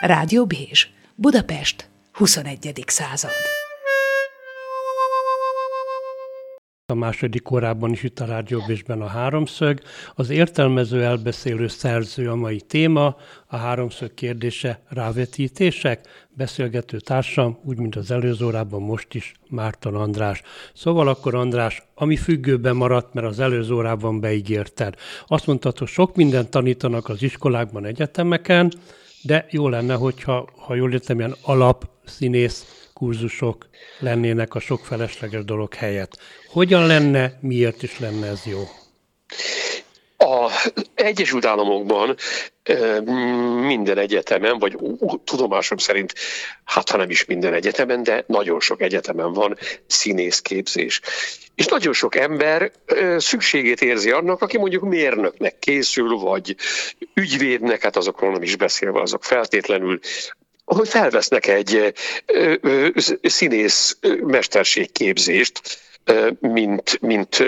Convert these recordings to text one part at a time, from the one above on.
Rádió Bézs, Budapest, 21. század. A második órában is itt a Rádióbésben a háromszög. Az értelmező elbeszélő szerző a mai téma, a háromszög kérdése rávetítések, beszélgető társam, úgy, mint az előző órában most is, Márton András. Szóval akkor András, ami függőben maradt, mert az előző órában beígérted. Azt mondtad, hogy sok mindent tanítanak az iskolákban, egyetemeken, de jó lenne, hogyha, ha jól értem, ilyen alapszínész kurzusok lennének a sok felesleges dolog helyett. Hogyan lenne, miért is lenne ez jó? A Egyesült Államokban minden egyetemen, vagy tudomásom szerint, hát ha nem is minden egyetemen, de nagyon sok egyetemen van színészképzés. És nagyon sok ember szükségét érzi annak, aki mondjuk mérnöknek készül, vagy ügyvédnek, hát azokról nem is beszélve, azok feltétlenül hogy felvesznek egy színész mesterségképzést, mint, mint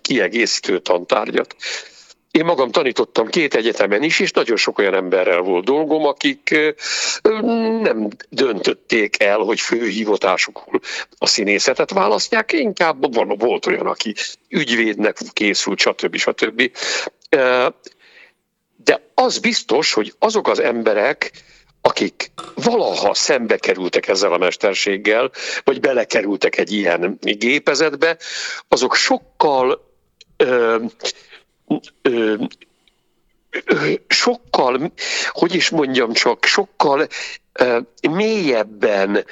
kiegészítő tantárgyat. Én magam tanítottam két egyetemen is, és nagyon sok olyan emberrel volt dolgom, akik nem döntötték el, hogy fő hivatásukul a színészetet választják, inkább van, volt olyan, aki ügyvédnek készült, stb. stb. De az biztos, hogy azok az emberek, akik valaha szembe kerültek ezzel a mesterséggel, vagy belekerültek egy ilyen gépezetbe, azok sokkal ö, sokkal, hogy is mondjam csak, sokkal mélyebben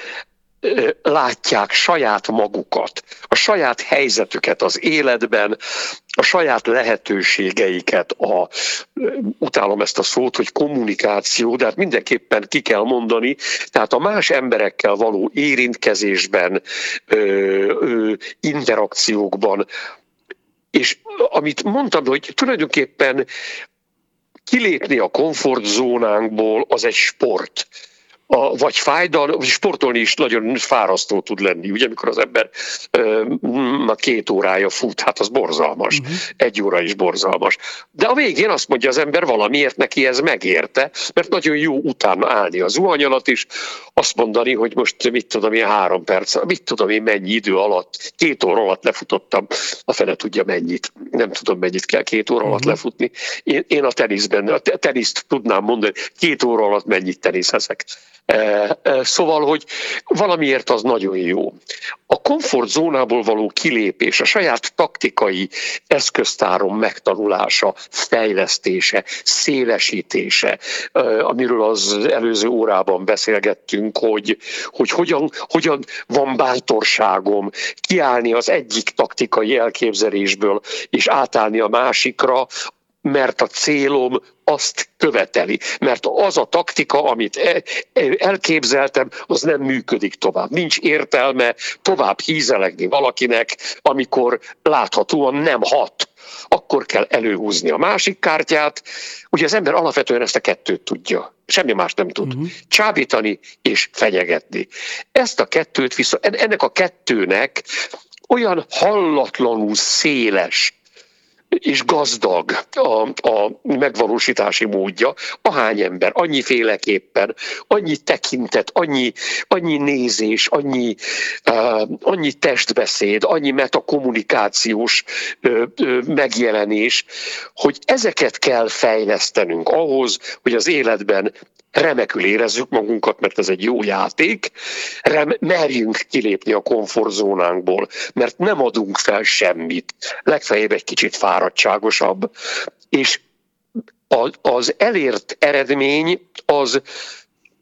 látják saját magukat, a saját helyzetüket az életben, a saját lehetőségeiket, a, utálom ezt a szót, hogy kommunikáció, de hát mindenképpen ki kell mondani, tehát a más emberekkel való érintkezésben, ö, ö, interakciókban, és amit mondtam, hogy tulajdonképpen kilépni a komfortzónánkból az egy sport a, vagy fájdal, sportolni is nagyon fárasztó tud lenni. Ugye, amikor az ember már két órája fut, hát az borzalmas. Uh-huh. Egy óra is borzalmas. De a végén azt mondja az ember, valamiért neki ez megérte, mert nagyon jó utána állni az zuhany alatt is, azt mondani, hogy most mit tudom én három perc, mit tudom én mennyi idő alatt, két óra alatt lefutottam, a fele tudja mennyit, nem tudom mennyit kell két óra alatt uh-huh. lefutni. Én, én a teniszben, a teniszt tudnám mondani, két óra alatt mennyit teniszezek. Szóval, hogy valamiért az nagyon jó. A komfortzónából való kilépés, a saját taktikai eszköztárom megtanulása, fejlesztése, szélesítése, amiről az előző órában beszélgettünk, hogy, hogy hogyan, hogyan van bátorságom kiállni az egyik taktikai elképzelésből, és átállni a másikra, mert a célom azt követeli, mert az a taktika, amit e, e, elképzeltem, az nem működik tovább. Nincs értelme tovább hízelegni valakinek, amikor láthatóan nem hat. Akkor kell előhúzni a másik kártyát. Ugye az ember alapvetően ezt a kettőt tudja. Semmi más nem tud. Uh-huh. Csábítani és fenyegetni. Ezt a kettőt viszont, ennek a kettőnek olyan hallatlanul széles és gazdag a, a megvalósítási módja, ahány ember, annyi féleképpen, annyi tekintet, annyi, annyi nézés, annyi, uh, annyi testbeszéd, annyi metakommunikációs uh, uh, megjelenés, hogy ezeket kell fejlesztenünk ahhoz, hogy az életben remekül érezzük magunkat, mert ez egy jó játék, rem, merjünk kilépni a komfortzónánkból, mert nem adunk fel semmit, legfeljebb egy kicsit fáradtságosabb, és az elért eredmény az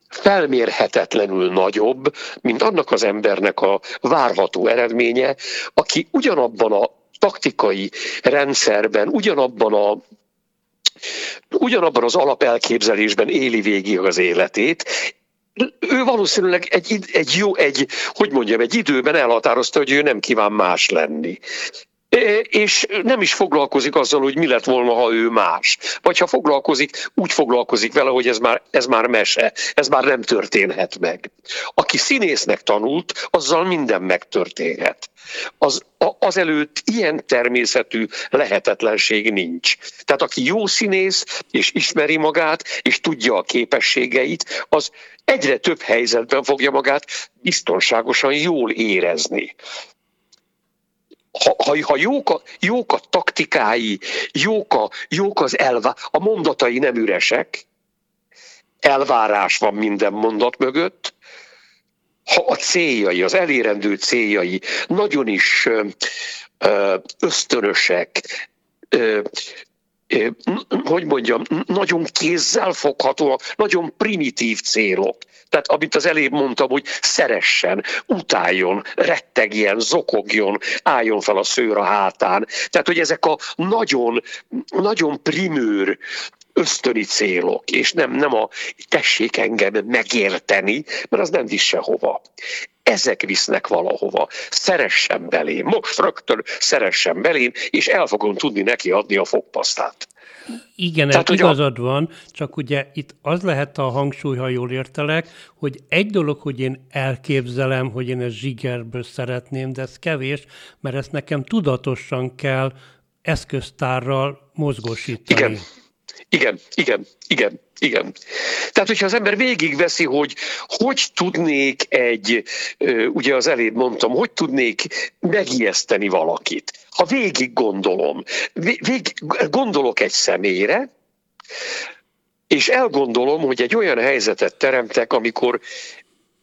felmérhetetlenül nagyobb, mint annak az embernek a várható eredménye, aki ugyanabban a taktikai rendszerben, ugyanabban a ugyanabban az alapelképzelésben éli végig az életét, ő valószínűleg egy, egy jó, egy, hogy mondjam, egy időben elhatározta, hogy ő nem kíván más lenni. És nem is foglalkozik azzal, hogy mi lett volna, ha ő más. Vagy ha foglalkozik, úgy foglalkozik vele, hogy ez már, ez már mese, ez már nem történhet meg. Aki színésznek tanult, azzal minden megtörténhet. Az, azelőtt ilyen természetű lehetetlenség nincs. Tehát aki jó színész, és ismeri magát, és tudja a képességeit, az egyre több helyzetben fogja magát biztonságosan jól érezni ha, ha, ha jók, a, jók a taktikái, jók, a, jók az elvá, a mondatai nem üresek, elvárás van minden mondat mögött, ha a céljai, az elérendő céljai nagyon is ösztönösek, hogy mondjam, nagyon kézzel foghatóak, nagyon primitív célok. Tehát amit az elébb mondtam, hogy szeressen, utáljon, rettegjen, zokogjon, álljon fel a szőr a hátán. Tehát, hogy ezek a nagyon, nagyon primőr, ösztöni célok, és nem, nem a tessék engem megérteni, mert az nem visz sehova. Ezek visznek valahova. Szeressen belém, most rögtön szeressen belém, és el fogom tudni neki adni a fogpasztát. Igen, Tehát, igazad a... van, csak ugye itt az lehet a hangsúly, ha jól értelek, hogy egy dolog, hogy én elképzelem, hogy én ezt zsigerből szeretném, de ez kevés, mert ezt nekem tudatosan kell eszköztárral mozgósítani. Igen. Igen, igen, igen, igen. Tehát, hogyha az ember végigveszi, hogy hogy tudnék egy, ugye az elébb mondtam, hogy tudnék megijeszteni valakit. Ha végig gondolom, végig gondolok egy személyre, és elgondolom, hogy egy olyan helyzetet teremtek, amikor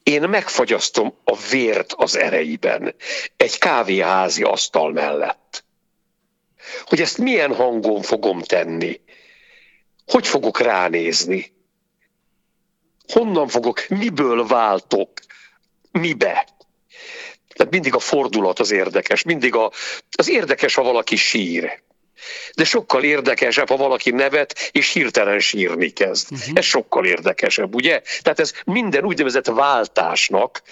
én megfagyasztom a vért az ereiben egy kávéházi asztal mellett. Hogy ezt milyen hangon fogom tenni hogy fogok ránézni? Honnan fogok, miből váltok, mibe? Tehát mindig a fordulat az érdekes, mindig a, az érdekes, ha valaki sír. De sokkal érdekesebb, ha valaki nevet, és hirtelen sírni kezd. Uh-huh. Ez sokkal érdekesebb, ugye? Tehát ez minden úgynevezett váltásnak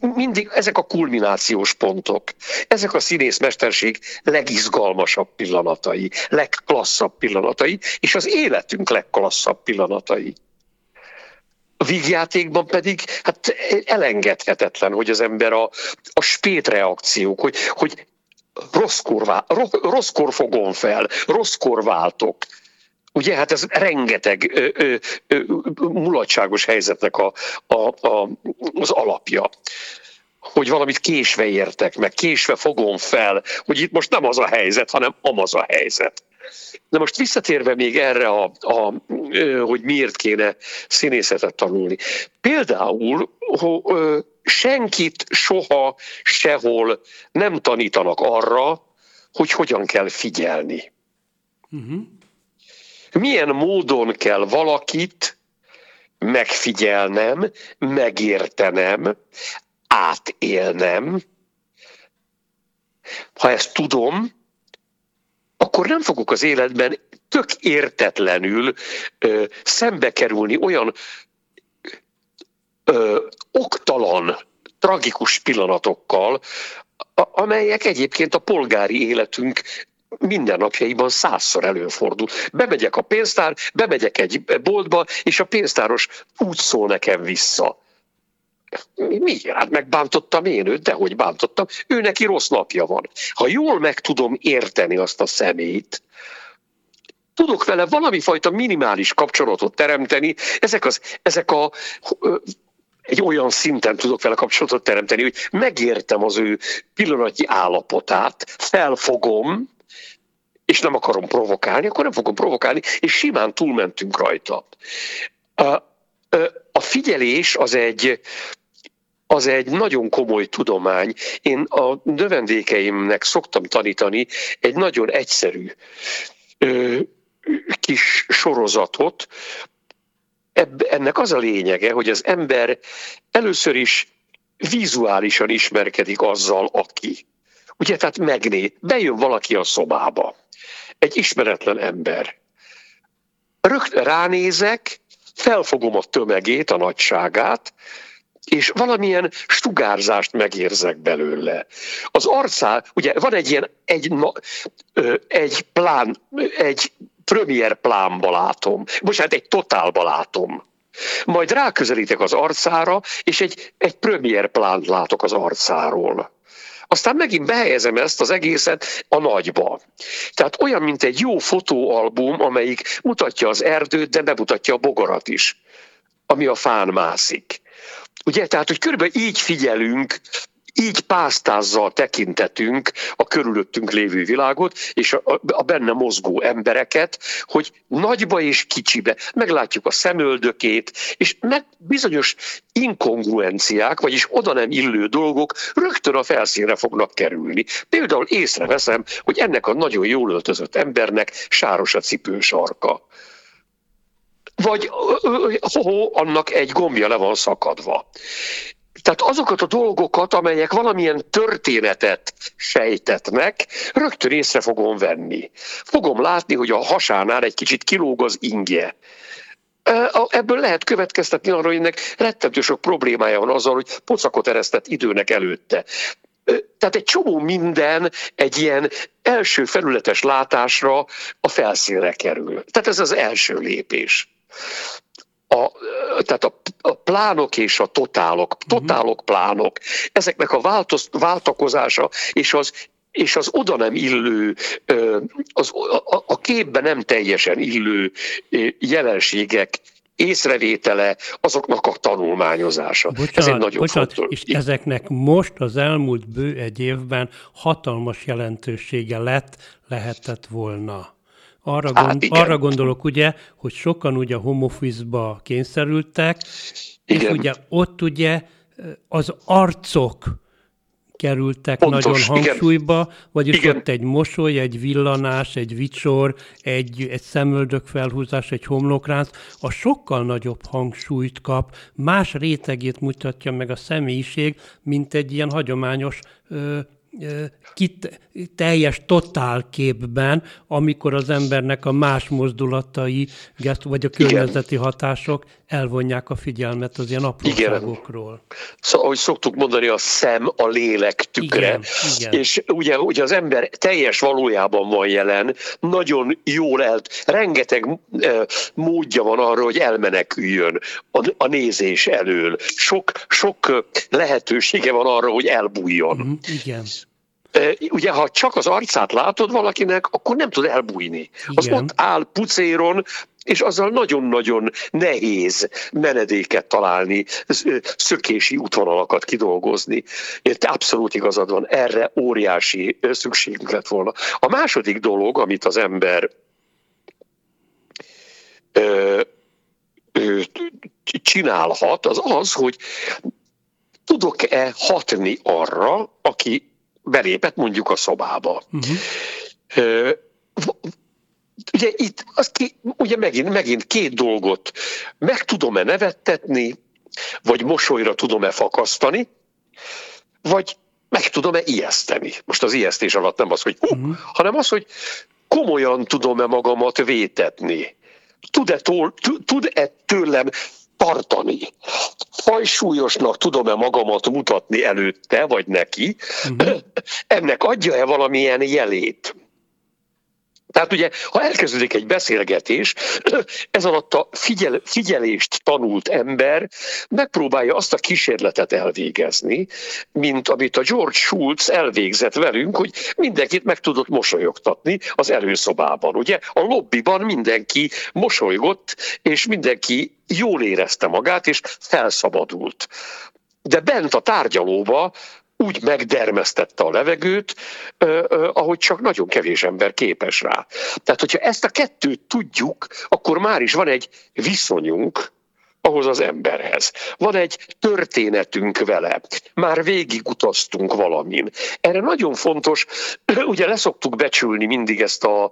mindig ezek a kulminációs pontok, ezek a színészmesterség legizgalmasabb pillanatai, legklasszabb pillanatai, és az életünk legklasszabb pillanatai. Vígjátékban pedig hát elengedhetetlen, hogy az ember a, a spét reakciók, hogy, hogy rosszkor, vá, rosszkor fogom fel, rosszkor váltok, Ugye hát ez rengeteg ö, ö, ö, mulatságos helyzetnek a, a, a, az alapja hogy valamit késve értek, meg késve fogom fel, hogy itt most nem az a helyzet, hanem amaz a helyzet. De most visszatérve még erre, a, a, hogy miért kéne színészetet tanulni. Például senkit soha, sehol nem tanítanak arra, hogy hogyan kell figyelni. Uh-huh milyen módon kell valakit megfigyelnem, megértenem, átélnem. Ha ezt tudom, akkor nem fogok az életben tök értetlenül ö, szembe kerülni olyan ö, oktalan, tragikus pillanatokkal, amelyek egyébként a polgári életünk mindennapjaiban százszor előfordul. Bemegyek a pénztár, bemegyek egy boltba, és a pénztáros úgy szól nekem vissza. Miért? Hát megbántottam én őt, de hogy bántottam. Ő neki rossz napja van. Ha jól meg tudom érteni azt a szemét, tudok vele valami fajta minimális kapcsolatot teremteni, ezek, az, ezek a egy olyan szinten tudok vele kapcsolatot teremteni, hogy megértem az ő pillanatnyi állapotát, felfogom, és nem akarom provokálni, akkor nem fogom provokálni, és simán túlmentünk rajta. A, a figyelés az egy, az egy nagyon komoly tudomány. Én a növendékeimnek szoktam tanítani egy nagyon egyszerű ö, kis sorozatot. Ebb, ennek az a lényege, hogy az ember először is vizuálisan ismerkedik azzal, aki. Ugye, tehát megné, bejön valaki a szobába egy ismeretlen ember. Rögtön ránézek, felfogom a tömegét, a nagyságát, és valamilyen sugárzást megérzek belőle. Az arcá, ugye van egy ilyen, egy, egy plán, egy premier plánba látom, bocsánat, egy totálba látom. Majd ráközelítek az arcára, és egy, egy premier plánt látok az arcáról. Aztán megint behelyezem ezt az egészet a nagyba. Tehát olyan, mint egy jó fotóalbum, amelyik mutatja az erdőt, de bemutatja a bogarat is, ami a fán mászik. Ugye, tehát, hogy körülbelül így figyelünk így pásztázzal tekintetünk a körülöttünk lévő világot, és a, a benne mozgó embereket, hogy nagyba és kicsibe meglátjuk a szemöldökét, és meg bizonyos inkongruenciák, vagyis oda nem illő dolgok rögtön a felszínre fognak kerülni. Például észreveszem, hogy ennek a nagyon jól öltözött embernek sáros a cipősarka vagy ho, annak egy gombja le van szakadva. Tehát azokat a dolgokat, amelyek valamilyen történetet sejtetnek, rögtön észre fogom venni. Fogom látni, hogy a hasánál egy kicsit kilóg az ingje. Ebből lehet következtetni arra, hogy ennek rettentő sok problémája van azzal, hogy pocakot eresztett időnek előtte. Tehát egy csomó minden egy ilyen első felületes látásra a felszínre kerül. Tehát ez az első lépés a, tehát a, a plánok és a totálok, mhm. totálok, plánok, ezeknek a változ, váltakozása és az és az oda nem illő, az, a, a képben nem teljesen illő jelenségek észrevétele, azoknak a tanulmányozása. Bocsánat, Ez egy nagyon bocsánat, fontos. És ezeknek most az elmúlt bő egy évben hatalmas jelentősége lett, lehetett volna. Arra, hát gond, igen. arra gondolok ugye, hogy sokan ugye homofizba kényszerültek, igen. és ugye ott ugye az arcok kerültek Pontos, nagyon hangsúlyba, igen. vagyis igen. ott egy mosoly, egy villanás, egy vicsor, egy, egy szemöldök felhúzás, egy homlokránc, a sokkal nagyobb hangsúlyt kap, más rétegét mutatja meg a személyiség, mint egy ilyen hagyományos ö, kit, teljes totál képben, amikor az embernek a más mozdulatai, vagy a környezeti hatások elvonják a figyelmet az ilyen apróságokról. Szóval, ahogy szoktuk mondani, a szem a lélek tükre. Igen, Igen. És ugye, ugye az ember teljes valójában van jelen, nagyon jól el, rengeteg módja van arra, hogy elmeneküljön a, a nézés elől. Sok, sok lehetősége van arra, hogy elbújjon. Mm, igen ugye ha csak az arcát látod valakinek, akkor nem tud elbújni. Igen. Az ott áll pucéron, és azzal nagyon-nagyon nehéz menedéket találni, szökési útvonalakat kidolgozni. Te abszolút igazad van, erre óriási szükségünk lett volna. A második dolog, amit az ember ö, ö, csinálhat, az az, hogy tudok-e hatni arra, aki belépett mondjuk a szobába. Uh-huh. Ugye itt az ki, ugye megint, megint két dolgot meg tudom-e nevettetni, vagy mosolyra tudom-e fakasztani, vagy meg tudom-e ijeszteni. Most az ijesztés alatt nem az, hogy hú, uh-huh. hanem az, hogy komolyan tudom-e magamat vétetni. Tud-e, tud-e tőlem tartani. Fajsúlyosnak tudom-e magamat mutatni előtte, vagy neki, uh-huh. ennek adja-e valamilyen jelét? Tehát ugye, ha elkezdődik egy beszélgetés, ez alatt a figyel, figyelést tanult ember megpróbálja azt a kísérletet elvégezni, mint amit a George Schultz elvégzett velünk, hogy mindenkit meg tudott mosolyogtatni az előszobában. Ugye a lobbiban mindenki mosolygott, és mindenki jól érezte magát, és felszabadult. De bent a tárgyalóba úgy megdermesztette a levegőt, ahogy csak nagyon kevés ember képes rá. Tehát, hogyha ezt a kettőt tudjuk, akkor már is van egy viszonyunk ahhoz az emberhez. Van egy történetünk vele. Már végigutaztunk valamin. Erre nagyon fontos, ugye leszoktuk becsülni mindig ezt a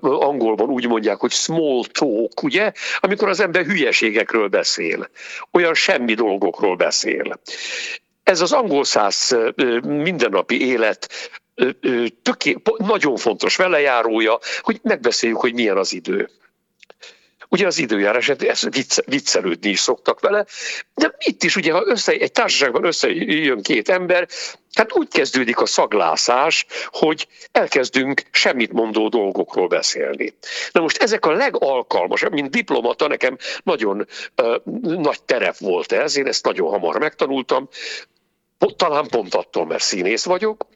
angolban úgy mondják, hogy small talk, ugye? Amikor az ember hülyeségekről beszél. Olyan semmi dolgokról beszél. Ez az angol száz mindennapi élet töké, nagyon fontos velejárója, hogy megbeszéljük, hogy milyen az idő. Ugye az időjárás, hát ez viccelődni is szoktak vele, de itt is ugye, ha össze, egy társaságban összejön két ember, hát úgy kezdődik a szaglászás, hogy elkezdünk semmit mondó dolgokról beszélni. Na most ezek a legalkalmasabb, mint diplomata, nekem nagyon uh, nagy terep volt ez, én ezt nagyon hamar megtanultam, talán pont attól, mert színész vagyok,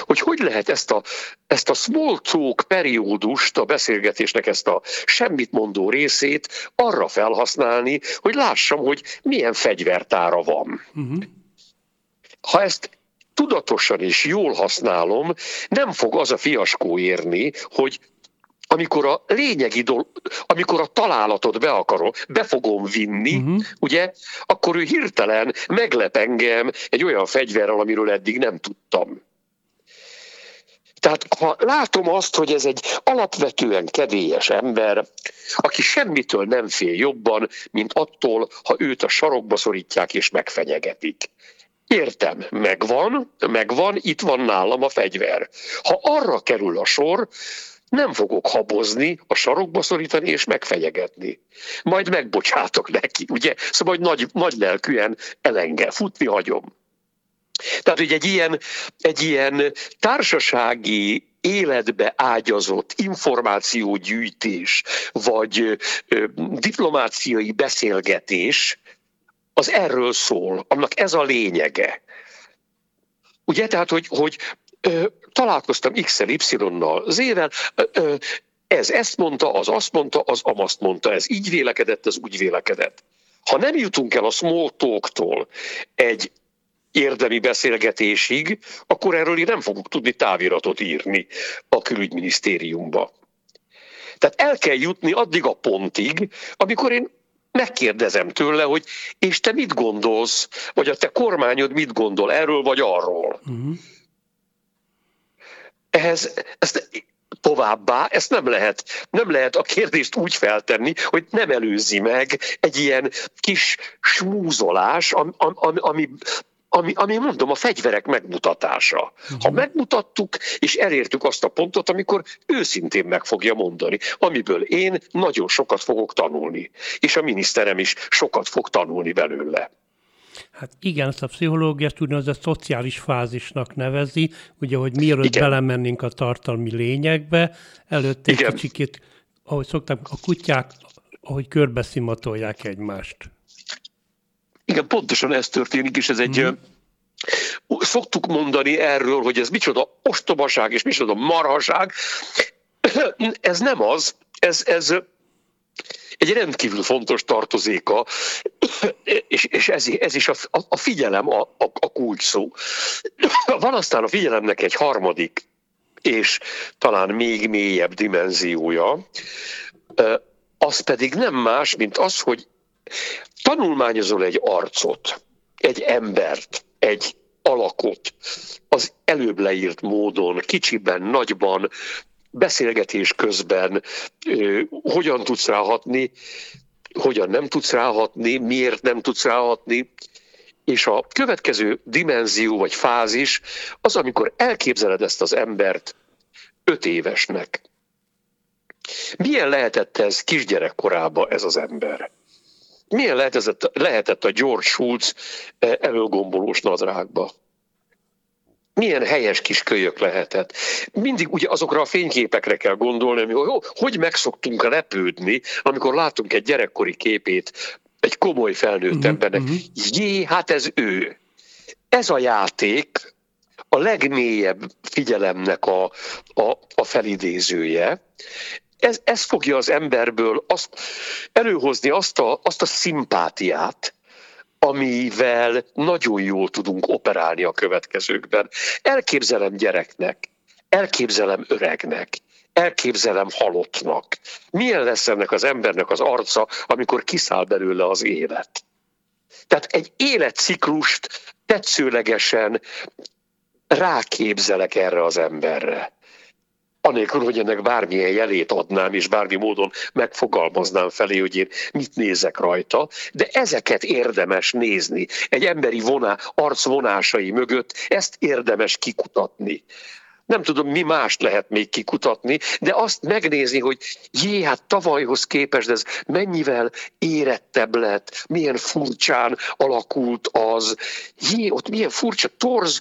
hogy hogy lehet ezt a, ezt a small talk periódust, a beszélgetésnek ezt a semmit mondó részét arra felhasználni, hogy lássam, hogy milyen fegyvertára van. Uh-huh. Ha ezt tudatosan és jól használom, nem fog az a fiaskó érni, hogy amikor a lényegi dolog, amikor a találatot be akarom, be fogom vinni, uh-huh. ugye, akkor ő hirtelen meglep engem egy olyan fegyverrel, amiről eddig nem tudtam. Tehát ha látom azt, hogy ez egy alapvetően kedélyes ember, aki semmitől nem fél jobban, mint attól, ha őt a sarokba szorítják és megfenyegetik. Értem, megvan, megvan, itt van nálam a fegyver. Ha arra kerül a sor, nem fogok habozni, a sarokba szorítani és megfenyegetni. Majd megbocsátok neki, ugye? Szóval, hogy nagy, nagy lelkűen elengel, futni hagyom. Tehát, hogy egy ilyen, egy ilyen társasági életbe ágyazott információgyűjtés, vagy ö, diplomáciai beszélgetés, az erről szól, annak ez a lényege. Ugye, tehát, hogy, hogy találkoztam X-el, Y-nal, Z-vel, ez ezt mondta, az azt mondta, az amazt mondta, ez így vélekedett, ez úgy vélekedett. Ha nem jutunk el a small talk-tól egy érdemi beszélgetésig, akkor erről nem fogok tudni táviratot írni a külügyminisztériumba. Tehát el kell jutni addig a pontig, amikor én megkérdezem tőle, hogy és te mit gondolsz, vagy a te kormányod mit gondol erről vagy arról. Uh-huh. Ehhez ezt továbbá ezt nem lehet, nem lehet a kérdést úgy feltenni, hogy nem előzi meg egy ilyen kis smúzolás, ami, ami, ami ami, ami mondom, a fegyverek megmutatása. Ha mhm. megmutattuk, és elértük azt a pontot, amikor őszintén meg fogja mondani, amiből én nagyon sokat fogok tanulni, és a miniszterem is sokat fog tanulni belőle. Hát igen, ezt a pszichológiát úgynevezett szociális fázisnak nevezi, ugye, hogy mielőtt igen. belemennénk a tartalmi lényekbe, előtte egy kicsikét, ahogy szokták, a kutyák, ahogy körbeszimatolják egymást. Igen, pontosan ez történik, és ez egy, mm. Szoktuk mondani erről, hogy ez micsoda ostobaság és micsoda marhaság. Ez nem az, ez, ez egy rendkívül fontos tartozéka, és, és ez, ez is a, a figyelem a, a, a kulcs szó. Van aztán a figyelemnek egy harmadik, és talán még mélyebb dimenziója, az pedig nem más, mint az, hogy tanulmányozol egy arcot, egy embert, egy alakot az előbb leírt módon, kicsiben, nagyban, beszélgetés közben, hogyan tudsz ráhatni, hogyan nem tudsz ráhatni, miért nem tudsz ráhatni, és a következő dimenzió vagy fázis az, amikor elképzeled ezt az embert öt évesnek. Milyen lehetett ez kisgyerekkorában ez az ember? Milyen lehetett, lehetett a George Schultz eh, előgombolós nadrágba? Milyen helyes kis kölyök lehetett. Mindig ugye azokra a fényképekre kell gondolni, hogy hogy megszoktunk lepődni, amikor látunk egy gyerekkori képét egy komoly felnőtt uh-huh, embernek. Uh-huh. Jé, hát ez ő. Ez a játék a legmélyebb figyelemnek a, a, a felidézője, ez, ez fogja az emberből azt, előhozni azt a, azt a szimpátiát, amivel nagyon jól tudunk operálni a következőkben. Elképzelem gyereknek, elképzelem öregnek, elképzelem halottnak. Milyen lesz ennek az embernek az arca, amikor kiszáll belőle az élet? Tehát egy életciklust tetszőlegesen ráképzelek erre az emberre anélkül, hogy ennek bármilyen jelét adnám, és bármi módon megfogalmaznám felé, hogy én mit nézek rajta, de ezeket érdemes nézni. Egy emberi voná, arc vonásai mögött ezt érdemes kikutatni. Nem tudom, mi mást lehet még kikutatni, de azt megnézni, hogy jé, hát tavalyhoz képest ez mennyivel érettebb lett, milyen furcsán alakult az, jé, ott milyen furcsa torz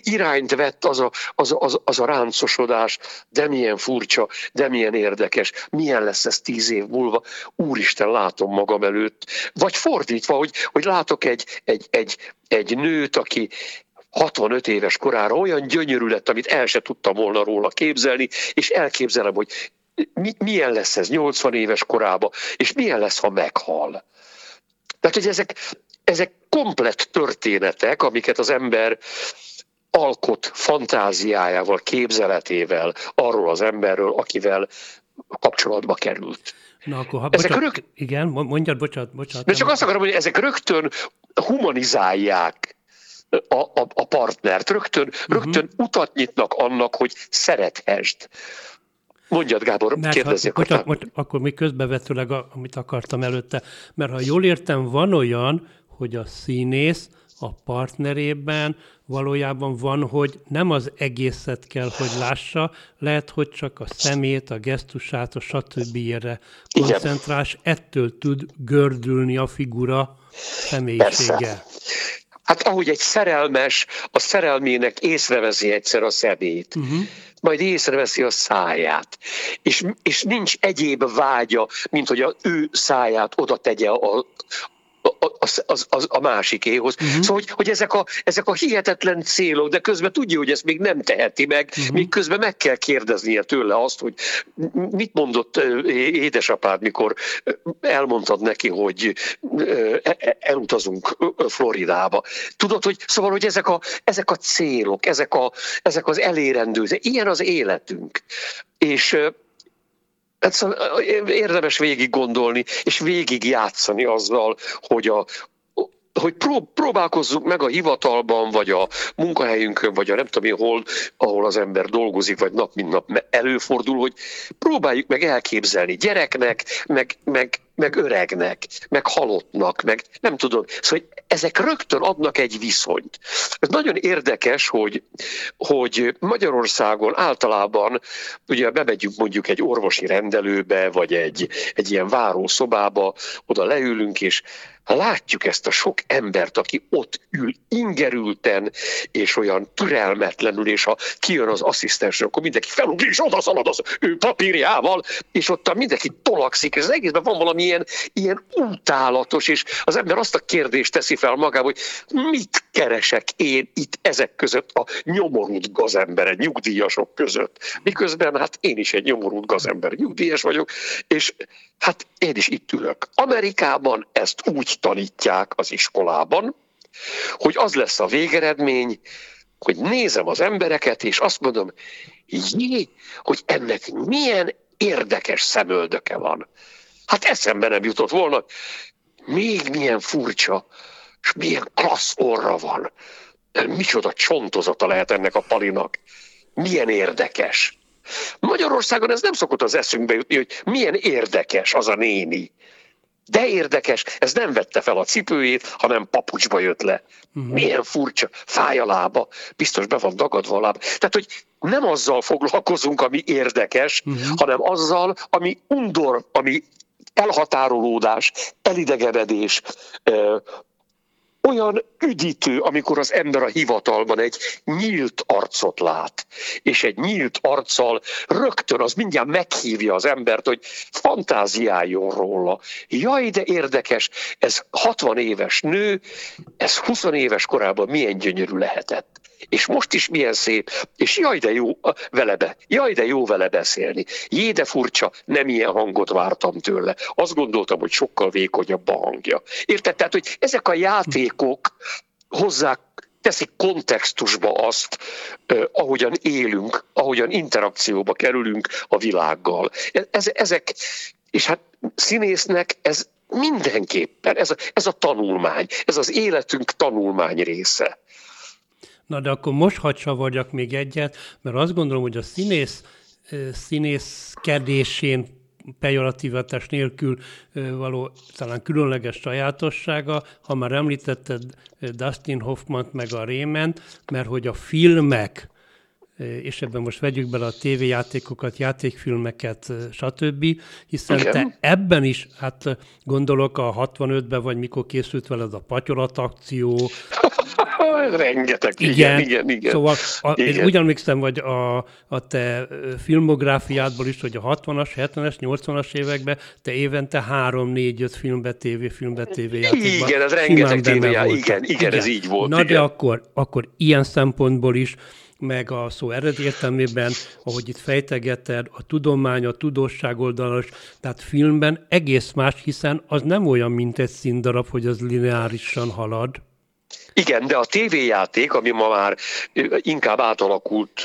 irányt vett az a, az, az, az a ráncosodás, de milyen furcsa, de milyen érdekes, milyen lesz ez tíz év múlva, úristen, látom magam előtt. Vagy fordítva, hogy, hogy látok egy, egy, egy, egy nőt, aki 65 éves korára olyan gyönyörű lett, amit el se tudtam volna róla képzelni, és elképzelem, hogy mi, milyen lesz ez 80 éves korában, és milyen lesz, ha meghal. Tehát, hogy ezek, ezek komplett történetek, amiket az ember alkot fantáziájával, képzeletével arról az emberről, akivel kapcsolatba került. Na akkor, ha, ezek bocsánat, rög... igen, mondjad, bocsánat, bocsánat. De csak azt akarom, hogy ezek rögtön humanizálják a, a, a partnert. Rögtön, uh-huh. rögtön utat nyitnak annak, hogy szerethesd. Mondjad, Gábor, mert kérdezzék. Ha, bocsánat, most, akkor még közbevetőleg, amit akartam előtte. Mert ha jól értem, van olyan, hogy a színész a partnerében valójában van, hogy nem az egészet kell, hogy lássa, lehet, hogy csak a szemét, a gesztusát, a stb. koncentrás, ettől tud gördülni a figura személyisége. Persze. Hát ahogy egy szerelmes a szerelmének észreveszi egyszer a szemét, uh-huh. majd észreveszi a száját, és, és nincs egyéb vágya, mint hogy az ő száját oda tegye a, az, az, az a másikéhoz. Uh-huh. Szóval, hogy, hogy ezek, a, ezek a hihetetlen célok, de közben tudja, hogy ezt még nem teheti meg, uh-huh. még közben meg kell kérdeznie tőle azt, hogy mit mondott édesapád, mikor elmondtad neki, hogy e, e, elutazunk Floridába. Tudod, hogy szóval, hogy ezek a, ezek a célok, ezek, a, ezek az elérendő, ilyen az életünk. És Szóval érdemes végig gondolni, és végig játszani azzal, hogy a, hogy próbálkozzunk meg a hivatalban, vagy a munkahelyünkön, vagy a nem tudom én hol, ahol az ember dolgozik, vagy nap mint nap előfordul, hogy próbáljuk meg elképzelni gyereknek, meg, meg, meg öregnek, meg halottnak, meg nem tudom. Szóval ezek rögtön adnak egy viszonyt. Ez nagyon érdekes, hogy, hogy Magyarországon általában ugye bemegyünk mondjuk egy orvosi rendelőbe, vagy egy, egy ilyen várószobába, oda leülünk, és látjuk ezt a sok embert, aki ott ül ingerülten, és olyan türelmetlenül, és ha kijön az asszisztens, akkor mindenki felugrik, és odaszalad az ő papírjával, és ott mindenki tolakszik, és az egészben van valami ilyen, ilyen utálatos, és az ember azt a kérdést teszi fel magába, hogy mit keresek én itt ezek között a nyomorult gazember, nyugdíjasok között. Miközben hát én is egy nyomorult gazember, nyugdíjas vagyok, és hát én is itt ülök. Amerikában ezt úgy tanítják az iskolában, hogy az lesz a végeredmény, hogy nézem az embereket, és azt mondom, jé, hogy ennek milyen érdekes szemöldöke van. Hát eszembe nem jutott volna, még milyen furcsa, és milyen klassz orra van. Micsoda csontozata lehet ennek a palinak. Milyen érdekes. Magyarországon ez nem szokott az eszünkbe jutni, hogy milyen érdekes az a néni. De érdekes, ez nem vette fel a cipőjét, hanem papucsba jött le. Uh-huh. Milyen furcsa, fáj a lába, biztos be van dagadva a lába. Tehát, hogy nem azzal foglalkozunk, ami érdekes, uh-huh. hanem azzal, ami undor, ami elhatárolódás, elidegenedés, olyan üdítő, amikor az ember a hivatalban egy nyílt arcot lát, és egy nyílt arccal rögtön az mindjárt meghívja az embert, hogy fantáziáljon róla. Jaj, de érdekes, ez 60 éves nő, ez 20 éves korában milyen gyönyörű lehetett és most is milyen szép, és jaj de jó vele be, jaj de jó vele beszélni. Jé de furcsa, nem ilyen hangot vártam tőle. Azt gondoltam, hogy sokkal vékonyabb a hangja. Érted? Tehát, hogy ezek a játékok hozzák teszik kontextusba azt, ahogyan élünk, ahogyan interakcióba kerülünk a világgal. Ez, ezek, és hát színésznek ez mindenképpen, ez a, ez a tanulmány, ez az életünk tanulmány része. Na de akkor most hadd vagyok még egyet, mert azt gondolom, hogy a színész színészkedésén pejoratívatás nélkül való talán különleges sajátossága, ha már említetted Dustin Hoffman meg a Rément, mert hogy a filmek és ebben most vegyük bele a tévéjátékokat, játékfilmeket, stb., hiszen Igen. te ebben is, hát gondolok a 65-ben, vagy mikor készült veled a patyolat akció, Rengeteg, igen, igen, igen. igen. Szóval a, igen. én úgy emlékszem, hogy a, a te filmográfiádból is, hogy a 60-as, 70-es, 80-as években te évente 3-4-5 filmbe, tévéfilmbe, tévéjátékban. Igen, ez rengeteg tévéjá, igen, igen, igen, ez így volt. Na igen. de akkor, akkor ilyen szempontból is meg a szó eredeti értelmében, ahogy itt fejtegeted, a tudomány, a tudósság oldalas, tehát filmben egész más, hiszen az nem olyan, mint egy színdarab, hogy az lineárisan halad. Igen, de a tévéjáték, ami ma már inkább átalakult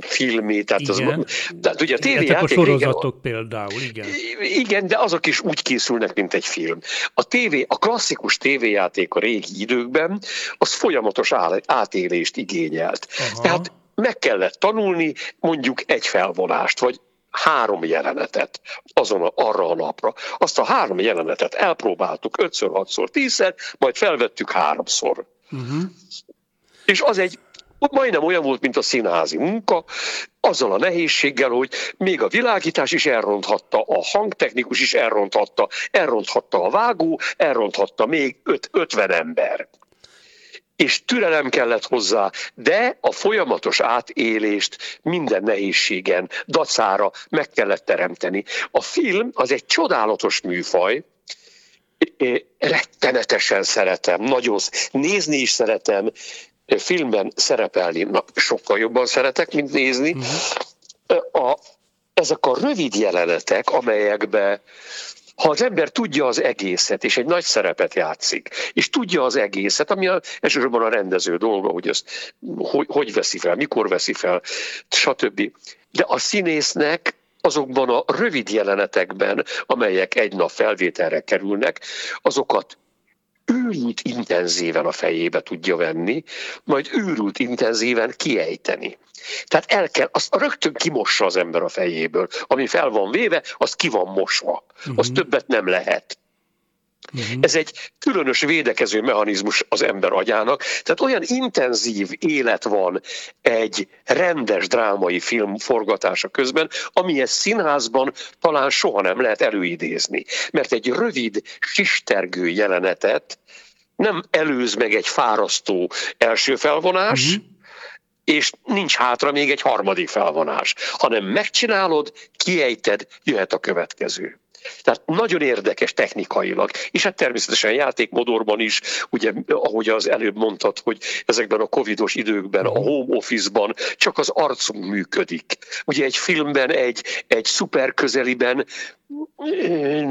filmé, tehát, igen. az, tehát ugye a tévéjáték... a sorozatok régen, például, igen. Igen, de azok is úgy készülnek, mint egy film. A tévé, a klasszikus tévéjáték a régi időkben, az folyamatos átélést igényelt. Aha. Tehát meg kellett tanulni mondjuk egy felvonást, vagy három jelenetet azon a, arra a napra. Azt a három jelenetet elpróbáltuk ötször, hatszor, tízszer, majd felvettük háromszor. Uh-huh. És az egy majdnem olyan volt, mint a színházi munka, azzal a nehézséggel, hogy még a világítás is elronthatta, a hangtechnikus is elronthatta, elronthatta a vágó, elronthatta még öt, 50 ember és türelem kellett hozzá, de a folyamatos átélést minden nehézségen, dacára meg kellett teremteni. A film az egy csodálatos műfaj, rettenetesen szeretem, nagyon nézni is szeretem, filmben szerepelni na, sokkal jobban szeretek, mint nézni. Uh-huh. A, ezek a rövid jelenetek, amelyekbe ha az ember tudja az egészet, és egy nagy szerepet játszik, és tudja az egészet, ami a, elsősorban a rendező dolga, hogy ezt hogy, hogy veszi fel, mikor veszi fel, stb. De a színésznek azokban a rövid jelenetekben, amelyek egy nap felvételre kerülnek, azokat őrült intenzíven a fejébe tudja venni, majd őrült intenzíven kiejteni. Tehát el kell, azt rögtön kimossa az ember a fejéből. Ami fel van véve, az ki van mosva. Az uh-huh. többet nem lehet. Uh-huh. Ez egy különös védekező mechanizmus az ember agyának, tehát olyan intenzív élet van egy rendes drámai film forgatása közben, amihez színházban talán soha nem lehet előidézni. Mert egy rövid, sistergő jelenetet nem előz meg egy fárasztó első felvonás, uh-huh és nincs hátra még egy harmadik felvonás, hanem megcsinálod, kiejted, jöhet a következő. Tehát nagyon érdekes technikailag, és hát természetesen játékmodorban is, ugye ahogy az előbb mondtad, hogy ezekben a covidos időkben, a home office-ban csak az arcunk működik. Ugye egy filmben, egy, egy szuper közeliben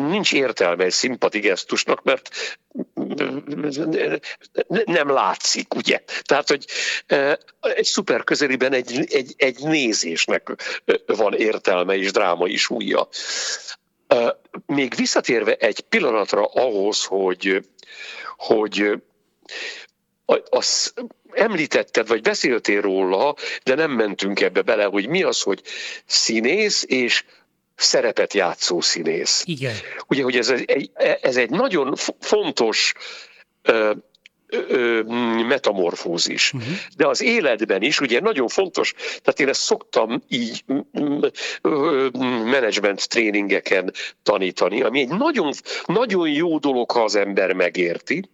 nincs értelme egy szimpati gesztusnak, mert nem látszik, ugye? Tehát, hogy egy szuper közeliben egy, egy, egy nézésnek van értelme és drámai súlya. Még visszatérve egy pillanatra ahhoz, hogy, hogy az említetted, vagy beszéltél róla, de nem mentünk ebbe bele, hogy mi az, hogy színész és szerepet játszó színész. Igen. Ugye, hogy ez egy, ez egy nagyon fontos metamorfózis. Uh-huh. De az életben is, ugye nagyon fontos, tehát én ezt szoktam így management tréningeken tanítani, ami egy nagyon, nagyon jó dolog, ha az ember megérti,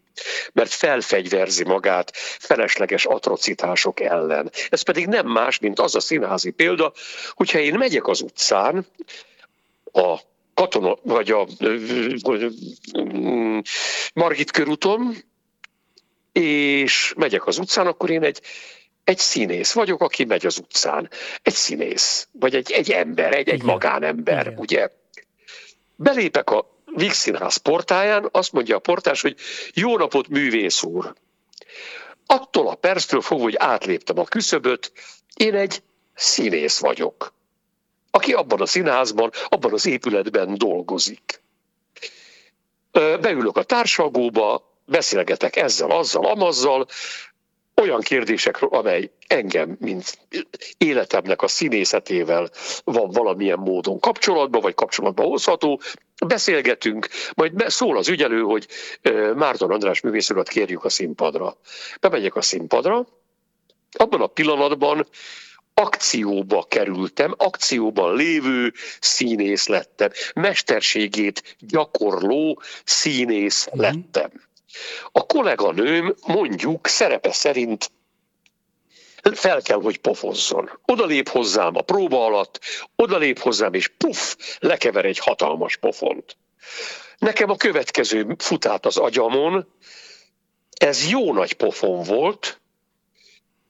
mert felfegyverzi magát felesleges atrocitások ellen. Ez pedig nem más, mint az a színházi példa, hogyha én megyek az utcán, a katona, vagy a Margit körúton, és megyek az utcán, akkor én egy, egy színész vagyok, aki megy az utcán. Egy színész, vagy egy, egy ember, egy, egy magánember, Igen. ugye. Belépek a Víg Színház portáján, azt mondja a portás, hogy jó napot, művész úr. Attól a perctől fogva, hogy átléptem a küszöböt, én egy színész vagyok, aki abban a színházban, abban az épületben dolgozik. Beülök a társalgóba, beszélgetek ezzel, azzal, amazzal, olyan kérdésekről, amely engem, mint életemnek a színészetével van valamilyen módon kapcsolatban, vagy kapcsolatban hozható, beszélgetünk, majd szól az ügyelő, hogy Márton András művészurat kérjük a színpadra. Bemegyek a színpadra, abban a pillanatban akcióba kerültem, akcióban lévő színész lettem. Mesterségét gyakorló színész mm. lettem. A kolléganőm mondjuk szerepe szerint fel kell, hogy pofozzon. Odalép hozzám a próba alatt, odalép hozzám, és puff, lekever egy hatalmas pofont. Nekem a következő futát az agyamon, ez jó nagy pofon volt,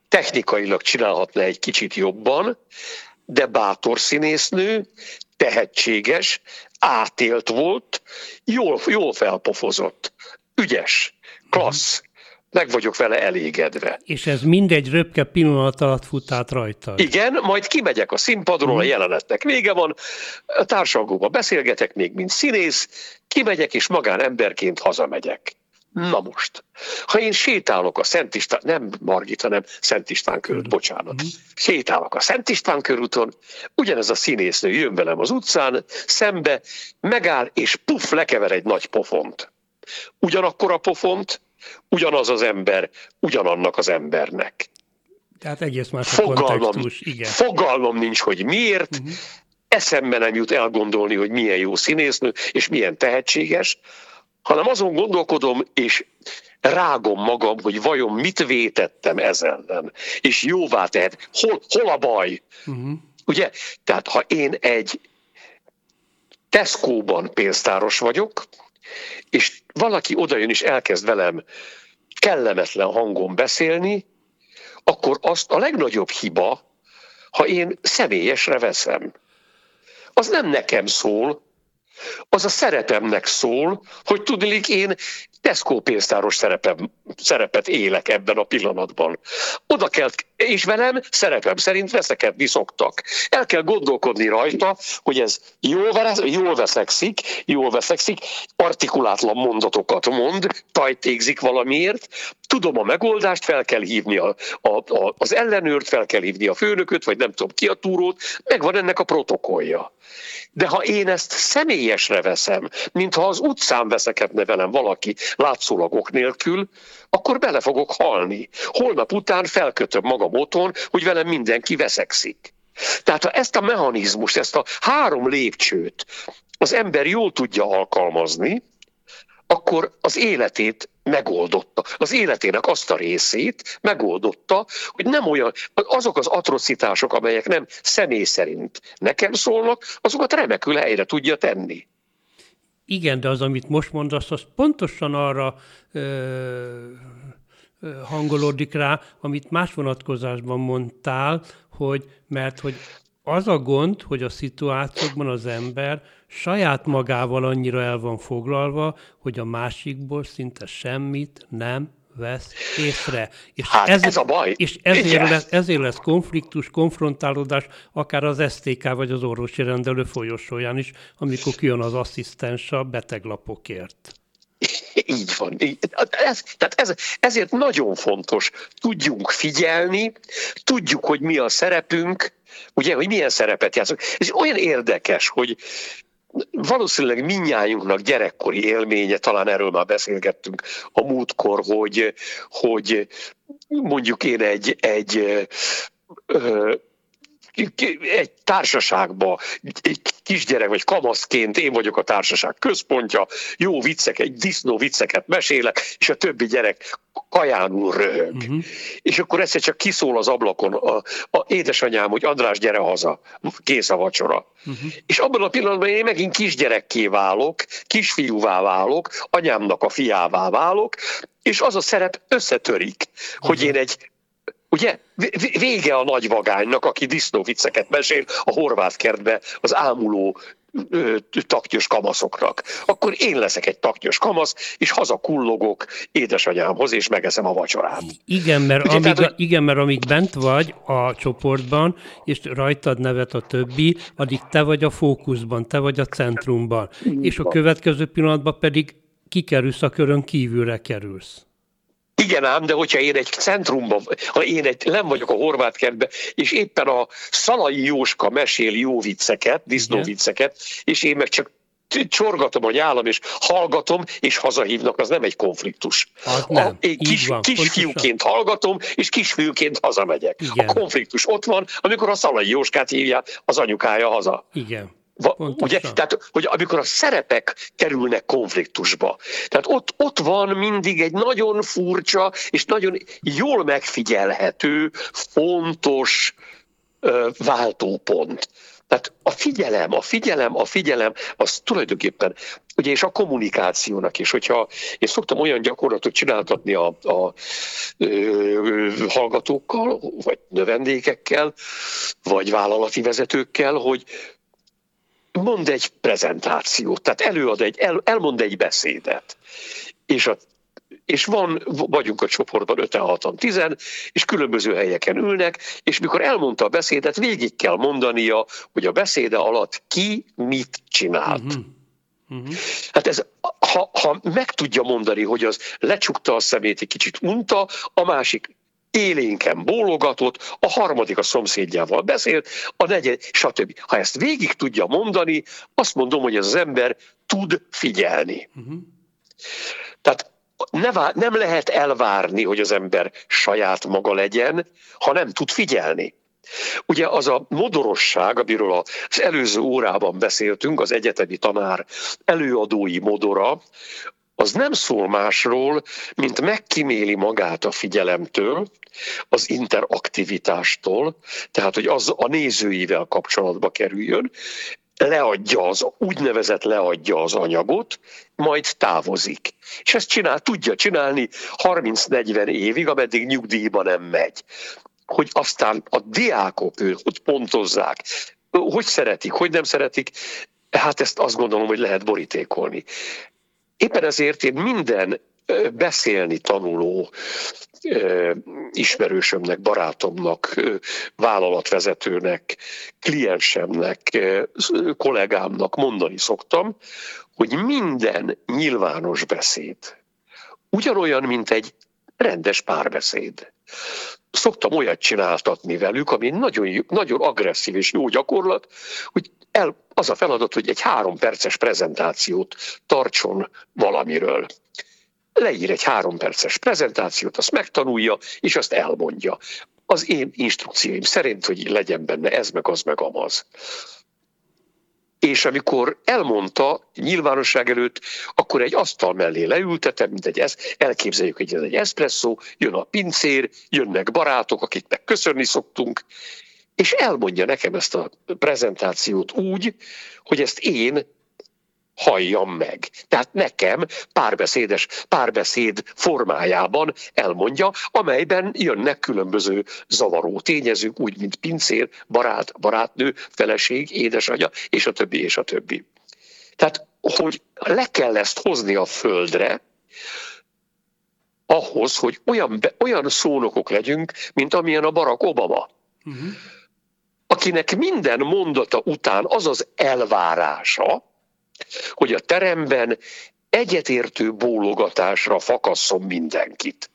technikailag csinálhatna egy kicsit jobban, de bátor színésznő, tehetséges, átélt volt, jól, jól felpofozott, ügyes, klassz. Meg vagyok vele elégedve. És ez mindegy röpke pillanat alatt fut át rajta. Igen, majd kimegyek a színpadról, a mhm. jelenetnek vége van, a társalgóba beszélgetek még, mint színész, kimegyek és magánemberként hazamegyek. Na most, ha én sétálok a Szent István, nem Margit, hanem Szent István körút, bocsánat, uh-huh. sétálok a Szent István körúton, ugyanez a színésznő jön velem az utcán, szembe, megáll, és puff, lekever egy nagy pofont. Ugyanakkor a pofont, ugyanaz az ember, ugyanannak az embernek. Tehát egész más fogalmam, kontextus, igen. Fogalmam nincs, hogy miért, uh-huh. eszembe nem jut elgondolni, hogy milyen jó színésznő, és milyen tehetséges, hanem azon gondolkodom, és rágom magam, hogy vajon mit vétettem ez ellen, és jóvá tehet. Hol, hol a baj? Uh-huh. Ugye? Tehát ha én egy Tesco-ban pénztáros vagyok, és valaki odajön és elkezd velem kellemetlen hangon beszélni, akkor azt a legnagyobb hiba, ha én személyesre veszem. Az nem nekem szól, az a szerepemnek szól, hogy tudnék én Tesco pénztáros szerepem, szerepet élek ebben a pillanatban. Oda kell, és velem szerepem szerint veszekedni szoktak. El kell gondolkodni rajta, hogy ez jól, vesz, jól veszekszik, jól veszekszik, artikulátlan mondatokat mond, tajtégzik valamiért, tudom a megoldást, fel kell hívni a, a, a, az ellenőrt, fel kell hívni a főnököt, vagy nem tudom ki a túrót, megvan ennek a protokollja. De ha én ezt személyesre veszem, mintha az utcán veszekedne velem valaki látszólag ok nélkül, akkor bele fogok halni. Holnap után felkötöm magam otthon, hogy velem mindenki veszekszik. Tehát ha ezt a mechanizmust, ezt a három lépcsőt az ember jól tudja alkalmazni, akkor az életét megoldotta. Az életének azt a részét megoldotta, hogy nem olyan, azok az atrocitások, amelyek nem személy szerint nekem szólnak, azokat remekül helyre tudja tenni. Igen, de az, amit most mondasz, az pontosan arra ö, hangolódik rá, amit más vonatkozásban mondtál, hogy mert hogy az a gond, hogy a szituációkban az ember saját magával annyira el van foglalva, hogy a másikból szinte semmit nem vesz észre. És hát ez, ez a baj. És ezért lesz, ezért lesz konfliktus, konfrontálódás, akár az STK vagy az orvosi rendelő folyosóján is, amikor kijön az asszisztens a beteglapokért. Így van. Ez, tehát ez, ezért nagyon fontos, tudjunk figyelni, tudjuk, hogy mi a szerepünk, ugye, hogy milyen szerepet játszunk. Ez olyan érdekes, hogy valószínűleg minnyájunknak gyerekkori élménye, talán erről már beszélgettünk a múltkor, hogy, hogy mondjuk én egy, egy egy társaságba, egy kisgyerek vagy kamaszként én vagyok a társaság központja, jó viccek, egy disznó vicceket mesélek, és a többi gyerek kajánul röhög. Uh-huh. És akkor egyszer csak kiszól az ablakon a, a édesanyám, hogy András, gyere haza, kész a vacsora. Uh-huh. És abban a pillanatban én megint kisgyerekké válok, kisfiúvá válok, anyámnak a fiává válok, és az a szerep összetörik, uh-huh. hogy én egy Ugye? Vége a nagy vagánynak, aki disznóvicceket mesél a horvát kertbe az ámuló taktyos kamaszoknak. Akkor én leszek egy taktyos kamasz, és hazakullogok édesanyámhoz, és megeszem a vacsorát. Igen, mert, Ugye, amíg, tehát, igen, mert amíg bent vagy a csoportban, és rajtad nevet a többi, addig te vagy a fókuszban, te vagy a centrumban. És a következő pillanatban pedig kikerülsz a körön kívülre kerülsz. Igen ám, de hogyha én egy centrumban, ha én egy, nem vagyok a horvát kertben, és éppen a Szalai Jóska mesél jó vicceket, disznó vicceket, és én meg csak csorgatom a nyálam, és hallgatom, és hazahívnak, az nem egy konfliktus. Az nem. A, én kis, van, kisfiúként hallgatom, és kisfiúként hazamegyek. Igen. A konfliktus ott van, amikor a Szalai Jóskát hívják az anyukája haza. Igen. Va, ugye, tehát, hogy amikor a szerepek kerülnek konfliktusba, tehát ott, ott van mindig egy nagyon furcsa és nagyon jól megfigyelhető, fontos ö, váltópont. Tehát a figyelem, a figyelem, a figyelem, az tulajdonképpen, ugye és a kommunikációnak is, hogyha én szoktam olyan gyakorlatot csináltatni a, a a hallgatókkal, vagy növendékekkel, vagy vállalati vezetőkkel, hogy mond egy prezentációt, tehát előad egy, el, elmond egy beszédet, és a és van, vagyunk a csoportban 5 6 10 és különböző helyeken ülnek, és mikor elmondta a beszédet, végig kell mondania, hogy a beszéde alatt ki mit csinált. Uh-huh. Uh-huh. Hát ez, ha, ha meg tudja mondani, hogy az lecsukta a szemét, egy kicsit unta, a másik élénken bólogatott, a harmadik a szomszédjával beszélt, a negyed, stb. Ha ezt végig tudja mondani, azt mondom, hogy az ember tud figyelni. Uh-huh. Tehát ne vár, nem lehet elvárni, hogy az ember saját maga legyen, ha nem tud figyelni. Ugye az a modorosság, amiről az előző órában beszéltünk, az egyetemi tanár előadói modora, az nem szól másról, mint megkiméli magát a figyelemtől, az interaktivitástól, tehát hogy az a nézőivel kapcsolatba kerüljön, leadja az, úgynevezett leadja az anyagot, majd távozik. És ezt csinál, tudja csinálni 30-40 évig, ameddig nyugdíjba nem megy. Hogy aztán a diákok őt hogy pontozzák, hogy szeretik, hogy nem szeretik, hát ezt azt gondolom, hogy lehet borítékolni. Éppen ezért én minden beszélni tanuló ismerősömnek, barátomnak, vállalatvezetőnek, kliensemnek, kollégámnak mondani szoktam, hogy minden nyilvános beszéd ugyanolyan, mint egy rendes párbeszéd. Szoktam olyat csináltatni velük, ami nagyon, nagyon agresszív és jó gyakorlat, hogy el, az a feladat, hogy egy három perces prezentációt tartson valamiről leír egy három perces prezentációt, azt megtanulja, és azt elmondja. Az én instrukcióim szerint, hogy legyen benne ez, meg az, meg amaz. És amikor elmondta nyilvánosság előtt, akkor egy asztal mellé leültetem, mint egy ez, elképzeljük, hogy ez egy eszpresszó, jön a pincér, jönnek barátok, akiknek köszönni szoktunk, és elmondja nekem ezt a prezentációt úgy, hogy ezt én halljam meg. Tehát nekem párbeszédes, párbeszéd formájában elmondja, amelyben jönnek különböző zavaró tényezők, úgy, mint pincér, barát, barátnő, feleség, édesanyja, és a többi, és a többi. Tehát, hogy le kell ezt hozni a földre, ahhoz, hogy olyan, olyan szónokok legyünk, mint amilyen a Barack Obama. Uh-huh. Akinek minden mondata után az az elvárása, hogy a teremben egyetértő bólogatásra fakasszon mindenkit.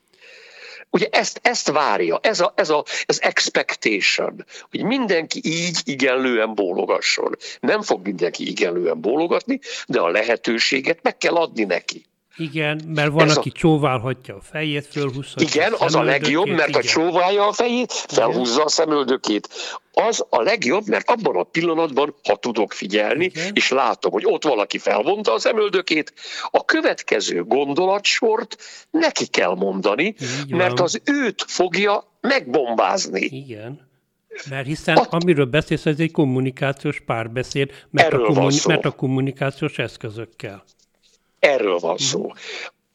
Ugye ezt, ezt várja, ez a, ez a ez expectation, hogy mindenki így igenlően bólogasson. Nem fog mindenki igenlően bólogatni, de a lehetőséget meg kell adni neki. Igen, mert van, Ez aki a... csóválhatja a fejét, fölhúzhatja Igen, a az a legjobb, mert igen. ha csóválja a fejét, felhúzza igen. a szemöldökét. Az a legjobb, mert abban a pillanatban, ha tudok figyelni, igen. és látom, hogy ott valaki felvonta a szemöldökét, a következő gondolatsort neki kell mondani, mert az őt fogja megbombázni. Igen. Mert hiszen At... amiről beszélsz, ez egy kommunikációs párbeszéd, mert, a, kommuni- mert a kommunikációs eszközökkel. Erről van szó.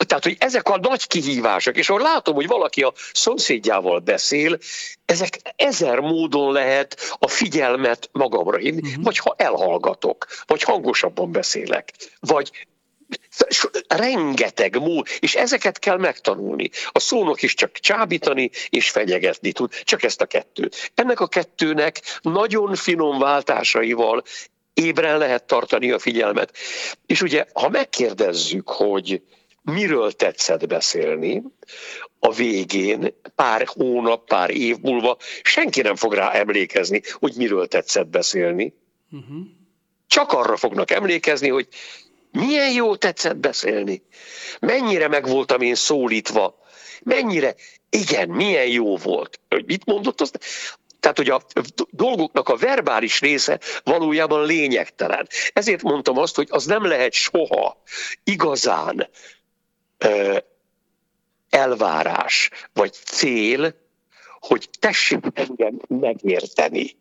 Tehát, hogy ezek a nagy kihívások, és ahol látom, hogy valaki a szomszédjával beszél, ezek ezer módon lehet a figyelmet magamra hinni, uh-huh. vagy ha elhallgatok, vagy hangosabban beszélek, vagy rengeteg mód, és ezeket kell megtanulni. A szónok is csak csábítani és fenyegetni tud, csak ezt a kettőt. Ennek a kettőnek nagyon finom váltásaival ébren lehet tartani a figyelmet. És ugye, ha megkérdezzük, hogy miről tetszett beszélni, a végén, pár hónap, pár év múlva senki nem fog rá emlékezni, hogy miről tetszett beszélni. Uh-huh. csak arra fognak emlékezni, hogy milyen jó tetszett beszélni, mennyire meg voltam én szólítva, mennyire, igen, milyen jó volt. Hogy mit mondott, azt tehát, hogy a dolgoknak a verbális része valójában lényegtelen. Ezért mondtam azt, hogy az nem lehet soha igazán elvárás vagy cél, hogy tessék engem megérteni.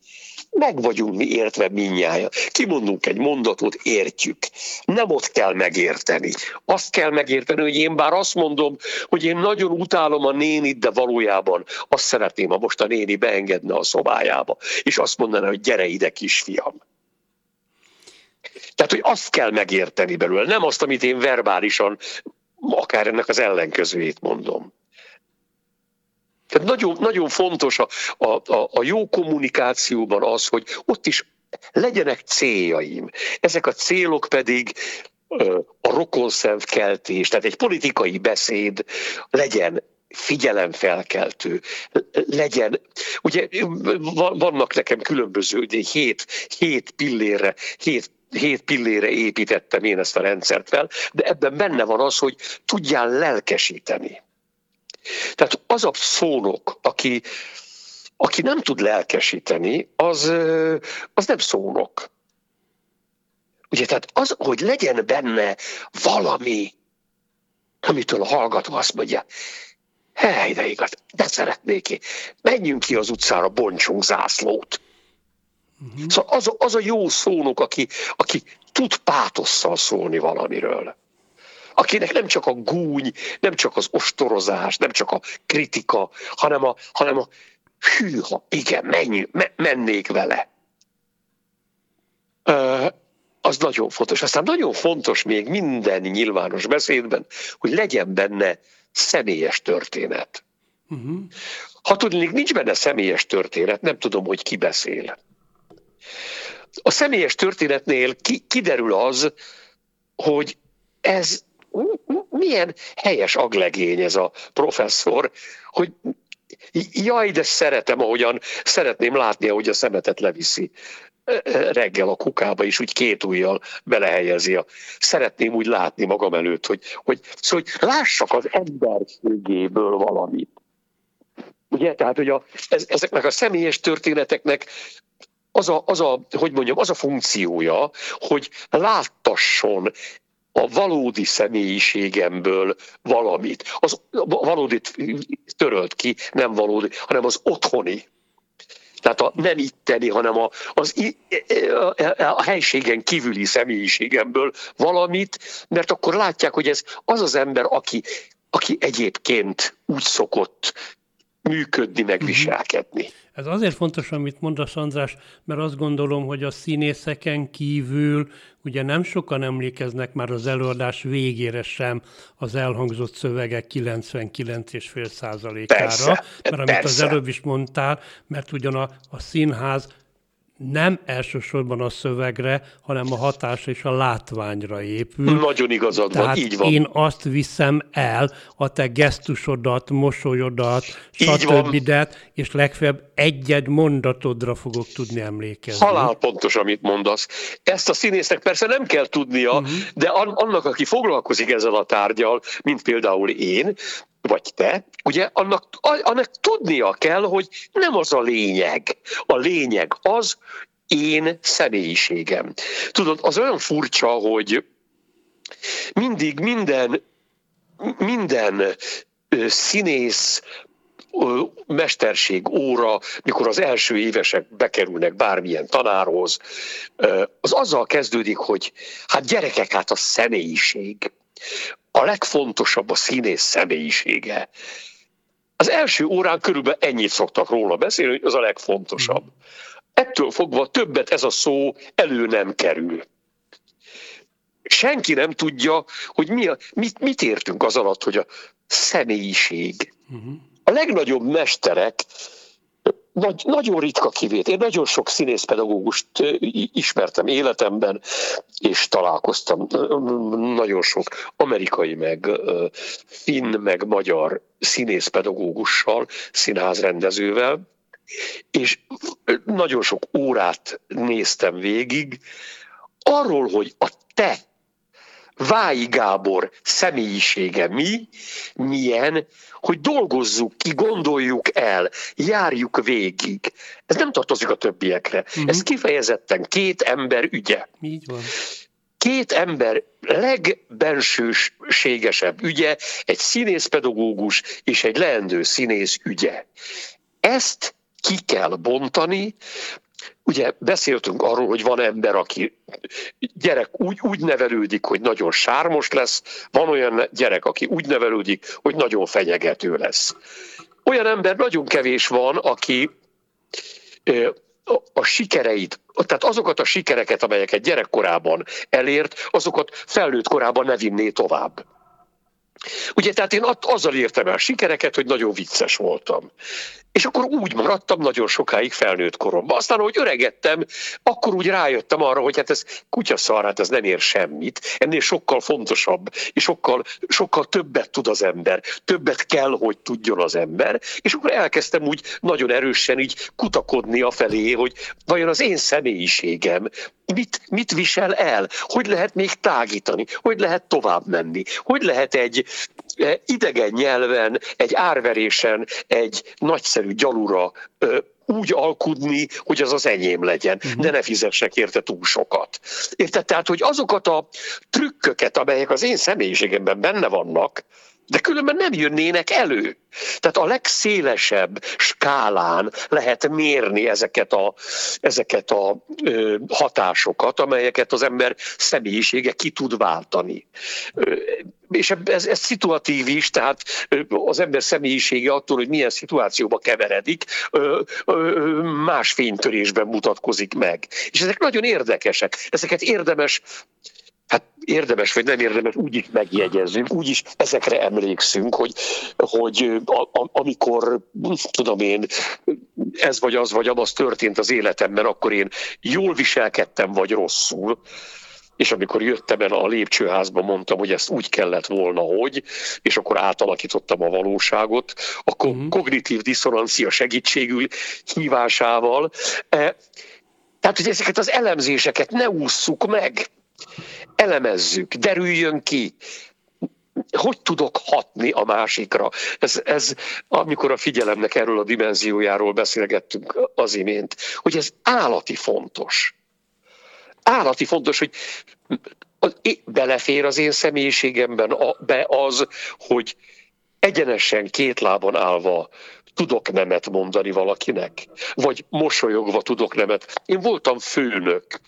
Meg vagyunk mi értve minnyája. Kimondunk egy mondatot, értjük. Nem ott kell megérteni. Azt kell megérteni, hogy én bár azt mondom, hogy én nagyon utálom a nénit, de valójában azt szeretném, ha most a néni beengedne a szobájába, és azt mondaná, hogy gyere ide, kisfiam. Tehát, hogy azt kell megérteni belőle, nem azt, amit én verbálisan, akár ennek az ellenkezőjét mondom. Tehát nagyon, nagyon fontos a, a, a jó kommunikációban az, hogy ott is legyenek céljaim. Ezek a célok pedig a rokonszemkeltés, tehát egy politikai beszéd legyen figyelemfelkeltő, legyen, ugye vannak nekem különböző, hét, hét pillére, hét hét pillére építettem én ezt a rendszert fel, de ebben benne van az, hogy tudjál lelkesíteni. Tehát az a szónok, aki, aki nem tud lelkesíteni, az, az nem szónok. Ugye, tehát az, hogy legyen benne valami, amitől a hallgató azt mondja, hely, de igaz, de szeretnék én. Menjünk ki az utcára, bontsunk zászlót. Uh-huh. Szóval az, az a jó szónok, aki, aki tud pátosszal szólni valamiről akinek nem csak a gúny, nem csak az ostorozás, nem csak a kritika, hanem a, hanem a hűha, igen, menj, me, mennék vele. Ö, az nagyon fontos. Aztán nagyon fontos még minden nyilvános beszédben, hogy legyen benne személyes történet. Uh-huh. Ha tudnék, nincs benne személyes történet, nem tudom, hogy ki beszél. A személyes történetnél ki, kiderül az, hogy ez milyen helyes aglegény ez a professzor, hogy jaj, de szeretem, ahogyan szeretném látni, ahogy a szemetet leviszi reggel a kukába, és úgy két ujjal belehelyezi. Szeretném úgy látni magam előtt, hogy, hogy, szóval, hogy lássak az emberségéből valamit. Ugye, tehát, hogy a, ez, ezeknek a személyes történeteknek az a, az a, hogy mondjam, az a funkciója, hogy láttasson a valódi személyiségemből valamit. Az valódit törölt ki, nem valódi, hanem az otthoni. Tehát a nem itteni, hanem a, az, a helységen kívüli személyiségemből valamit, mert akkor látják, hogy ez az az ember, aki, aki egyébként úgy szokott működni, megviselkedni. Ez azért fontos, amit mondasz, András, mert azt gondolom, hogy a színészeken kívül ugye nem sokan emlékeznek már az előadás végére sem az elhangzott szövegek 99,5 százalékára, mert amit persze. az előbb is mondtál, mert ugyan a, a színház nem elsősorban a szövegre, hanem a hatás és a látványra épül. Nagyon igazad Tehát van, így van. én azt viszem el, a te gesztusodat, mosolyodat, stb. és legfeljebb egy-egy mondatodra fogok tudni emlékezni. Halál pontos, amit mondasz. Ezt a színésznek persze nem kell tudnia, uh-huh. de annak, aki foglalkozik ezzel a tárgyal, mint például én, vagy te, ugye annak, annak tudnia kell, hogy nem az a lényeg. A lényeg az én személyiségem. Tudod, az olyan furcsa, hogy mindig minden, minden színész mesterség óra, mikor az első évesek bekerülnek bármilyen tanárhoz, az azzal kezdődik, hogy hát gyerekek, hát a személyiség a legfontosabb a színész személyisége. Az első órán körülbelül ennyit szoktak róla beszélni, hogy az a legfontosabb. Ettől fogva többet ez a szó elő nem kerül. Senki nem tudja, hogy mi a, mit, mit értünk az alatt, hogy a személyiség. A legnagyobb mesterek nagy, nagyon ritka kivétel. Én nagyon sok színészpedagógust ismertem életemben, és találkoztam nagyon sok amerikai, meg finn, meg magyar színészpedagógussal, színházrendezővel, és nagyon sok órát néztem végig, arról, hogy a te Vályi Gábor személyisége mi, milyen, hogy dolgozzuk ki, gondoljuk el, járjuk végig. Ez nem tartozik a többiekre. Uh-huh. Ez kifejezetten két ember ügye. Így van. Két ember legbensőségesebb ügye, egy színészpedagógus és egy leendő színész ügye. Ezt ki kell bontani, Ugye beszéltünk arról, hogy van ember, aki gyerek úgy, úgy nevelődik, hogy nagyon sármos lesz, van olyan gyerek, aki úgy nevelődik, hogy nagyon fenyegető lesz. Olyan ember nagyon kevés van, aki a sikereit, tehát azokat a sikereket, amelyeket gyerekkorában elért, azokat felnőtt korában ne vinné tovább. Ugye, tehát én azzal értem el sikereket, hogy nagyon vicces voltam. És akkor úgy maradtam nagyon sokáig felnőtt koromban. Aztán, hogy öregettem, akkor úgy rájöttem arra, hogy hát ez kutyaszar, hát ez nem ér semmit. Ennél sokkal fontosabb, és sokkal, sokkal többet tud az ember. Többet kell, hogy tudjon az ember. És akkor elkezdtem úgy nagyon erősen így kutakodni a felé, hogy vajon az én személyiségem mit, mit visel el, hogy lehet még tágítani, hogy lehet tovább menni, hogy lehet egy e, idegen nyelven, egy árverésen, egy nagyszerű gyalura úgy alkudni, hogy az az enyém legyen, uh-huh. de ne fizessek érte túl sokat. Érted? Tehát, hogy azokat a trükköket, amelyek az én személyiségemben benne vannak, de különben nem jönnének elő. Tehát a legszélesebb skálán lehet mérni ezeket a, ezeket a ö, hatásokat, amelyeket az ember személyisége ki tud váltani. Ö, és ez, ez szituatív is, tehát az ember személyisége attól, hogy milyen szituációba keveredik, más fénytörésben mutatkozik meg. És ezek nagyon érdekesek. Ezeket érdemes hát érdemes vagy nem érdemes, úgy is megjegyezzünk, úgy is ezekre emlékszünk, hogy, hogy a, a, amikor, tudom én, ez vagy az vagy az történt az életemben, akkor én jól viselkedtem, vagy rosszul, és amikor jöttem el a lépcsőházba, mondtam, hogy ezt úgy kellett volna, hogy, és akkor átalakítottam a valóságot, a uh-huh. kognitív diszonancia segítségül hívásával. E, tehát, hogy ezeket az elemzéseket ne ússzuk meg, elemezzük, derüljön ki, hogy tudok hatni a másikra. Ez, ez, amikor a figyelemnek erről a dimenziójáról beszélgettünk az imént, hogy ez állati fontos. Állati fontos, hogy belefér az én személyiségemben be az, hogy egyenesen két lábon állva tudok nemet mondani valakinek, vagy mosolyogva tudok nemet. Én voltam főnök.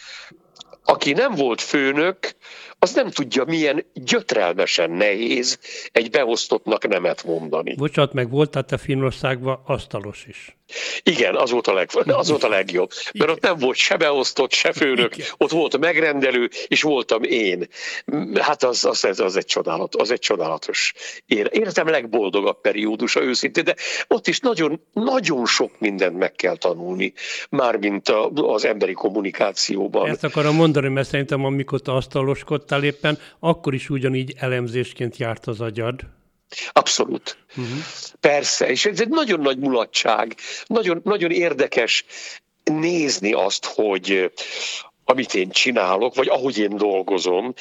Aki nem volt főnök, az nem tudja, milyen gyötrelmesen nehéz egy beosztottnak nemet mondani. Bocsát, meg voltál te Finnországban asztalos is. Igen, az volt a, leg, az volt a legjobb. Mert ott nem volt se beosztott, se főnök, Igen. ott volt megrendelő, és voltam én. Hát az, az, az, egy, csodálat, az egy csodálatos életem legboldogabb periódusa őszintén, de ott is nagyon, nagyon sok mindent meg kell tanulni, mármint az emberi kommunikációban. Ezt akarom mondani, mert szerintem amikor te asztaloskodtál éppen, akkor is ugyanígy elemzésként járt az agyad. Abszolút. Uh-huh. Persze, és ez egy nagyon nagy mulatság, nagyon, nagyon érdekes nézni azt, hogy amit én csinálok, vagy ahogy én dolgozom,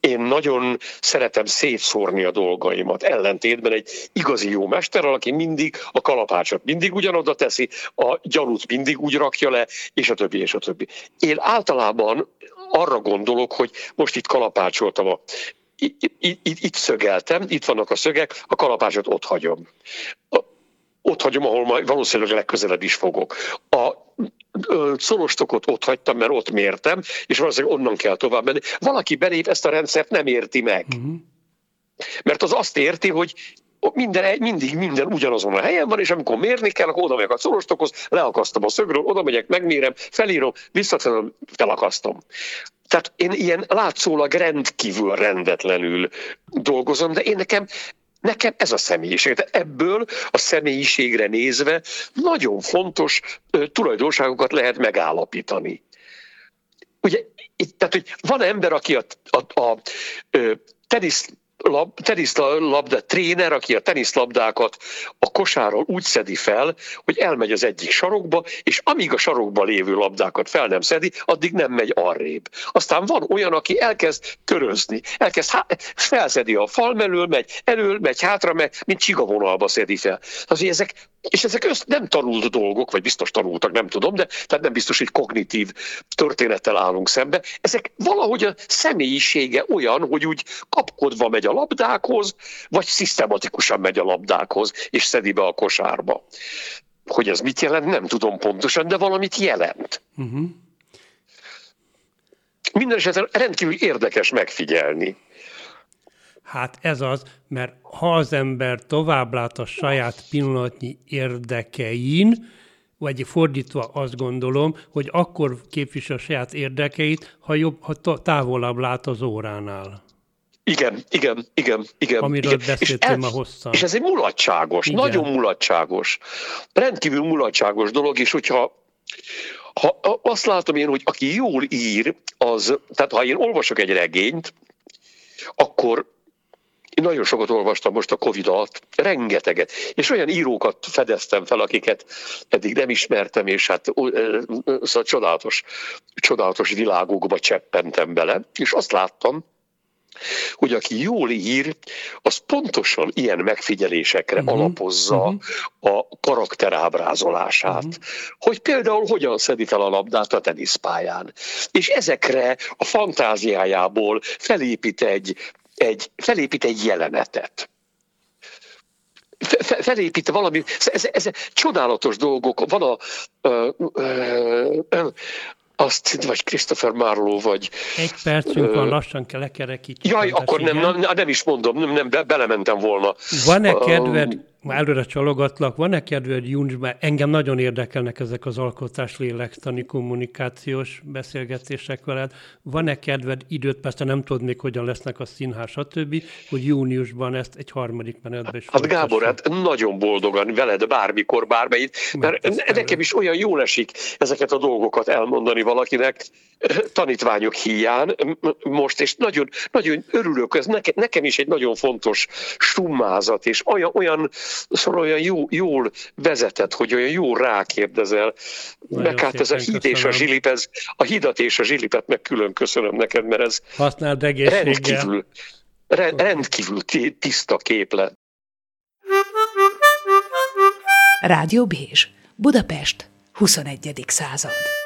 én nagyon szeretem szétszórni a dolgaimat, ellentétben egy igazi jó mester, aki mindig a kalapácsot mindig ugyanoda teszi, a gyanút mindig úgy rakja le, és a többi, és a többi. Én általában arra gondolok, hogy most itt kalapácsoltam a itt, itt, itt szögeltem, itt vannak a szögek, a kalapácsot ott hagyom. Ott hagyom, ahol majd valószínűleg legközelebb is fogok. A szorostokot ott hagytam, mert ott mértem, és valószínűleg onnan kell tovább menni. Valaki belép ezt a rendszert nem érti meg. Uh-huh. Mert az azt érti, hogy minden, mindig minden ugyanazon a helyen van, és amikor mérni kell, akkor oda megyek a szorostokhoz, leakasztom a szögről, oda megyek, megmérem, felírom, visszateszem, felakasztom. Tehát én ilyen látszólag rendkívül rendetlenül dolgozom, de én nekem Nekem ez a személyiség. De ebből a személyiségre nézve nagyon fontos ö, tulajdonságokat lehet megállapítani. Ugye, itt, tehát, hogy van ember, aki a, a, a, a tenisz lab, teniszlabda tréner, aki a teniszlabdákat a kosárról úgy szedi fel, hogy elmegy az egyik sarokba, és amíg a sarokba lévő labdákat fel nem szedi, addig nem megy arrébb. Aztán van olyan, aki elkezd körözni, elkezd há- felszedi a fal mellől, megy elől, megy hátra, megy, mint csigavonalba szedi fel. Tehát, ezek, és ezek össz nem tanult dolgok, vagy biztos tanultak, nem tudom, de tehát nem biztos, hogy kognitív történettel állunk szembe. Ezek valahogy a személyisége olyan, hogy úgy kapkodva megy a labdákhoz, vagy szisztematikusan megy a labdákhoz, és szedi be a kosárba. Hogy ez mit jelent, nem tudom pontosan, de valamit jelent. Uh-huh. Minden esetre rendkívül érdekes megfigyelni. Hát ez az, mert ha az ember tovább lát a saját pillanatnyi érdekein, vagy fordítva azt gondolom, hogy akkor képvisel a saját érdekeit, ha, jobb, ha távolabb lát az óránál. Igen, igen, igen, igen. Amiről igen. beszéltem a hosszan. És ez egy mulatságos, igen. nagyon mulatságos, rendkívül mulatságos dolog, és hogyha ha azt látom én, hogy aki jól ír, az, tehát ha én olvasok egy regényt, akkor én nagyon sokat olvastam most a Covid alatt, rengeteget, és olyan írókat fedeztem fel, akiket eddig nem ismertem, és hát szóval csodálatos, csodálatos világokba cseppentem bele, és azt láttam, hogy aki jól ír, az pontosan ilyen megfigyelésekre uh-huh. alapozza uh-huh. a karakterábrázolását. Uh-huh. Hogy például hogyan szedi fel a labdát a teniszpályán. És ezekre a fantáziájából felépít egy, egy, felépít egy jelenetet felépít valami, ez, ez, ez csodálatos dolgok, van a, ö, ö, azt, vagy Christopher Marlowe, vagy... Egy percünk ö, van, lassan kell lekerekíteni. Jaj, akkor nem, nem, nem is mondom, nem, nem be, belementem volna. Van-e kedved, um, előre csalogatlak, van-e kedved júniusban, engem nagyon érdekelnek ezek az alkotás lélektani kommunikációs beszélgetések veled, van-e kedved időt, persze nem tudod még, hogyan lesznek a színház, stb., hogy júniusban ezt egy harmadik menetben is Hát Gábor, hát nagyon boldogan veled bármikor, bármelyik, mert nekem is olyan jól esik ezeket a dolgokat elmondani valakinek, tanítványok hiány most, és nagyon, nagyon örülök, ez nekem is egy nagyon fontos summázat, és olyan, olyan szóval olyan jó, jól vezetett, hogy olyan jó rákérdezel. Nagyon meg hát ez a híd és a zsilip, ez, a hidat és a zsilipet meg külön köszönöm neked, mert ez Használd rendkívül, rendkívül tiszta képlet. Rádió Bézs, Budapest, 21. század.